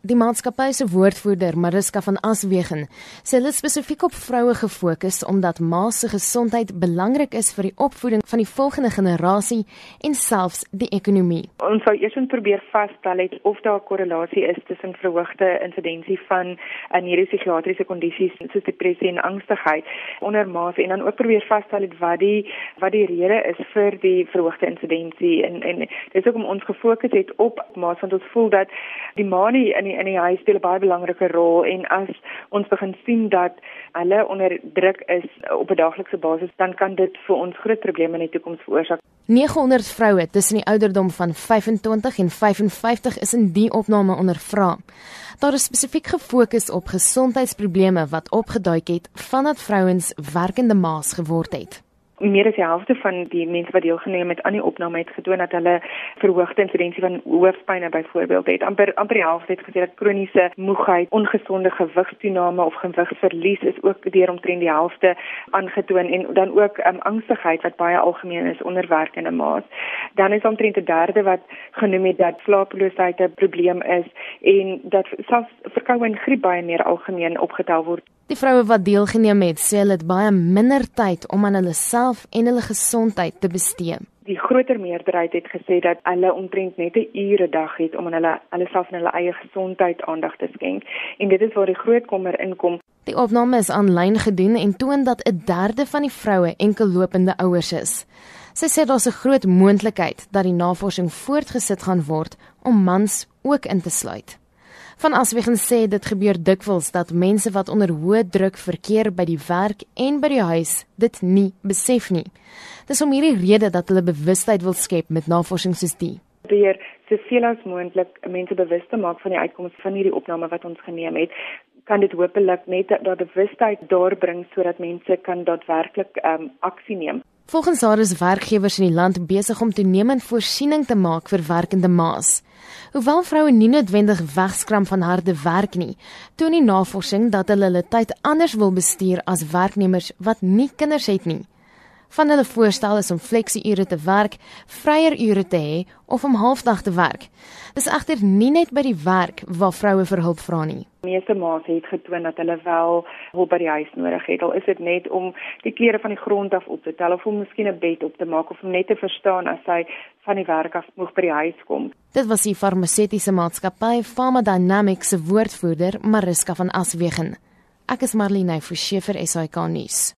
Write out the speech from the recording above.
Die maatskappy se woordvoerder, Mariska van Aswegen, sê hulle spesifiek op vroue gefokus omdat ma se gesondheid belangrik is vir die opvoeding van die volgende generasie en selfs die ekonomie. Ons sou eers probeer vasstel het of daar 'n korrelasie is tussen verhoogde insidensie van neuropsigiatriese kondisies soos depressie en angstigheid onder ma's en dan ook probeer vasstel het wat die wat die rede is vir die verhoogde insidensie en en dis ook om ons gefokus het op ma's want ons voel dat die ma nie in die, in die huis speel 'n baie belangrike rol en as ons begin sien dat hulle onder druk is op 'n daaglikse basis, dan kan dit vir ons groot probleme in die toekoms veroorsaak. 900 vroue tussen die ouderdom van 25 en 55 is in die opname ondervra. Daar is spesifiek gefokus op gesondheidsprobleme wat opgeduik het vandat vrouens werkende ma's geword het meer as die helfte van die mense wat deelgeneem het aan die opname het getoon dat hulle verhoogde insidensie van hoofpyn byvoorbeeld het. amper amper die helfte het gesê dat kroniese moegheid, ongesonde gewigstoename of gewigverlies is ook deur omtrent die helfte aangetoon en dan ook um, angstigheid wat baie algemeen is onder werkende ma's. Dan is omtrent 'n derde wat genoem het dat slaaploosheid 'n probleem is en dat selfs verkoue en griep baie meer algemeen opgetel word. Die vroue wat deelgeneem het, sê hulle het baie minder tyd om aan hulle self en hulle gesondheid te bestee. Die groter meerderheid het gesê dat hulle omtrent net 'n ure dag het om aan hulle hulle self en hulle eie gesondheid aandag te skenk. En dit is waar die groot kommer inkom. Die opname is aanlyn gedoen en toon dat 'n derde van die vroue enkellopende ouers is. Sy sê daar's 'n groot moontlikheid dat die navorsing voortgesit gaan word om mans ook in te sluit. Van Aswegen sê dit gebeur dikwels dat mense wat onder hoë druk verkeer by die werk en by die huis dit nie besef nie. Dis om hierdie rede dat hulle bewustheid wil skep met navorsing soos die. Probeer soveel as moontlik mense bewus te maak van die uitkomste van hierdie opname wat ons geneem het kan dit hopelik net daardie bewustheid doorbring sodat mense kan daadwerklik um, aksie neem. Volgens haar is werkgewers in die land besig om toenemend voorsiening te maak vir werkende ma's. Hoewel vroue nie noodwendig wegskram van harde werk nie, toon die navorsing dat hulle hulle tyd anders wil bestuur as werknemers wat nie kinders het nie. Van hulle voorstel is om fleksie-ure te werk, vryer ure te hê of om halfdag te werk. Dis egter nie net by die werk waar vroue vir hulp vra nie. Meeste ma's het getoon dat hulle wel hulp by die huis nodig het. Al is dit net om die klere van die grond af op te tel of om miskien 'n bed op te maak of om net te verstaan as sy van die werk af moeg by die huis kom. Dit was die farmaseutiese maatskappy Pharma Dynamics se woordvoerder, Mariska van Aswegen. Ek is Marlene Forsie vir SAK nuus.